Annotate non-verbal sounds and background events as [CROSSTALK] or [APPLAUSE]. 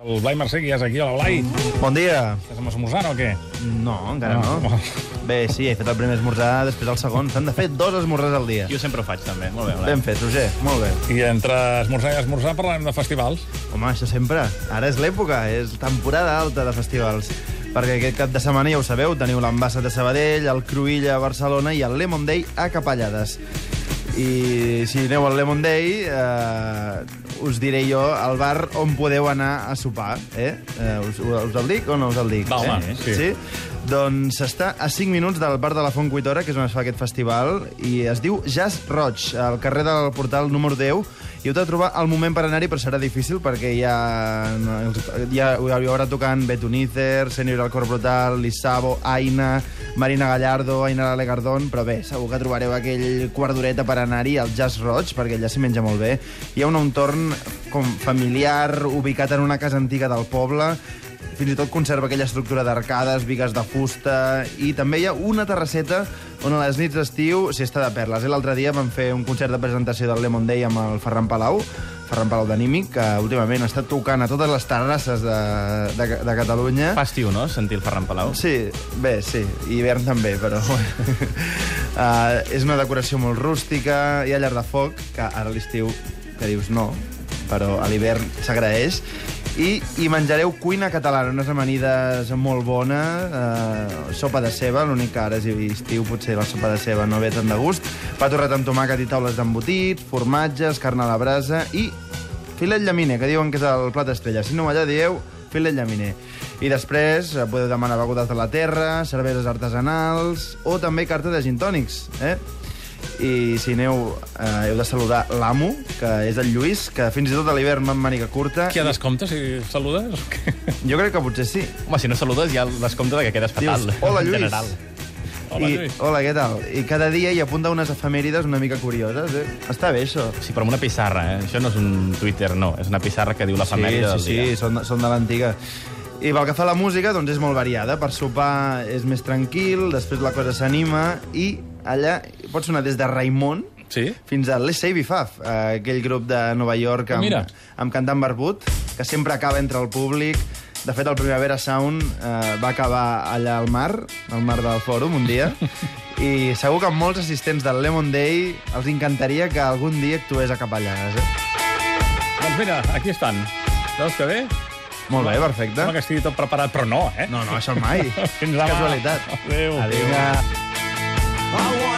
El Blai Mercè, que ja és aquí. Hola, Blai. Bon dia. Estàs esmorzant o què? No, encara no. No. Bé, sí, he fet el primer esmorzar, després el segon. S'han de fer dos esmorzars al dia. Jo sempre ho faig, també. Molt bé, Blai. Ben fet, Roger, molt bé. I entre esmorzar i esmorzar parlarem de festivals. Home, això sempre. Ara és l'època, és temporada alta de festivals. Perquè aquest cap de setmana, ja ho sabeu, teniu l'Ambassat de Sabadell, el Cruïlla a Barcelona i el Lemon Day a Capellades. I si aneu al Lemon Day, eh, us diré jo el bar on podeu anar a sopar. Eh? Eh, us, us el dic o no us el dic? Va, home, eh? sí. sí? Doncs està a 5 minuts del bar de la Font Cuitora, que és on es fa aquest festival, i es diu Jazz Roig, al carrer del portal número 10, i heu de trobar el moment per anar-hi, però serà difícil perquè hi ha, hi, ha, hi haurà tocant Betunizer, Senior al Cor Brutal, Lissabo, Aina, Marina Gallardo, Aina Lale Gardón, però bé, segur que trobareu aquell quart d'horeta per anar-hi al Jazz Roig, perquè allà s'hi menja molt bé. Hi ha un entorn com familiar, ubicat en una casa antiga del poble, fins i tot conserva aquella estructura d'arcades, vigues de fusta, i també hi ha una terrasseta on a les nits d'estiu s'hi està de perles. Eh? L'altre dia vam fer un concert de presentació del Lemon Day amb el Ferran Palau, Ferran Palau d'Anímic, que últimament ha estat tocant a totes les terrasses de, de, de Catalunya. Fa estiu, no?, sentir el Ferran Palau. Sí, bé, sí, i hivern també, però... [LAUGHS] uh, és una decoració molt rústica, hi ha llar de foc, que ara a l'estiu que dius no, però a l'hivern s'agraeix, i hi menjareu cuina catalana, unes amanides molt bones, eh, sopa de ceba, l'únic que ara és estiu, potser la sopa de ceba no ve tant de gust, pa torrat amb tomàquet i taules d'embotits, formatges, carn a la brasa i filet llaminer, que diuen que és el plat estrella. Si no allà dieu filet llaminer. I després eh, podeu demanar begudes de la terra, cerveses artesanals o també carta de gin tònics, eh? I si aneu, eh, heu de saludar l'amo, que és el Lluís, que fins i tot a l'hivern va amb màniga curta. Qui ha descompte si saludes? Jo crec que potser sí. Home, si no saludes ja el descompte de que quedes fatal. Dius, hola, en Lluís. General. Hola, I, Lluís. hola, què tal? I cada dia hi apunta unes efemèrides una mica curioses. Eh? Està bé, això. Sí, però amb una pissarra, eh? Això no és un Twitter, no. És una pissarra que diu la família sí, del sí, dia. sí, són, són de l'antiga. I pel que fa a la música, doncs és molt variada. Per sopar és més tranquil, després la cosa s'anima, i allà pot sonar des de Raimon Sí? fins a Les Save Faf, eh, aquell grup de Nova York amb, Mira. amb cantant barbut, que sempre acaba entre el públic. De fet, el Primavera Sound eh, va acabar allà al mar, al mar del fòrum, un dia, [LAUGHS] i segur que molts assistents del Lemon Day els encantaria que algun dia actués a Capellades. Eh? Doncs mira, aquí estan. Veus que bé? Molt bé, perfecte. Sembla que estigui tot preparat, però no, eh? No, no, això mai. [LAUGHS] Fins demà. Casualitat. Adéu. I want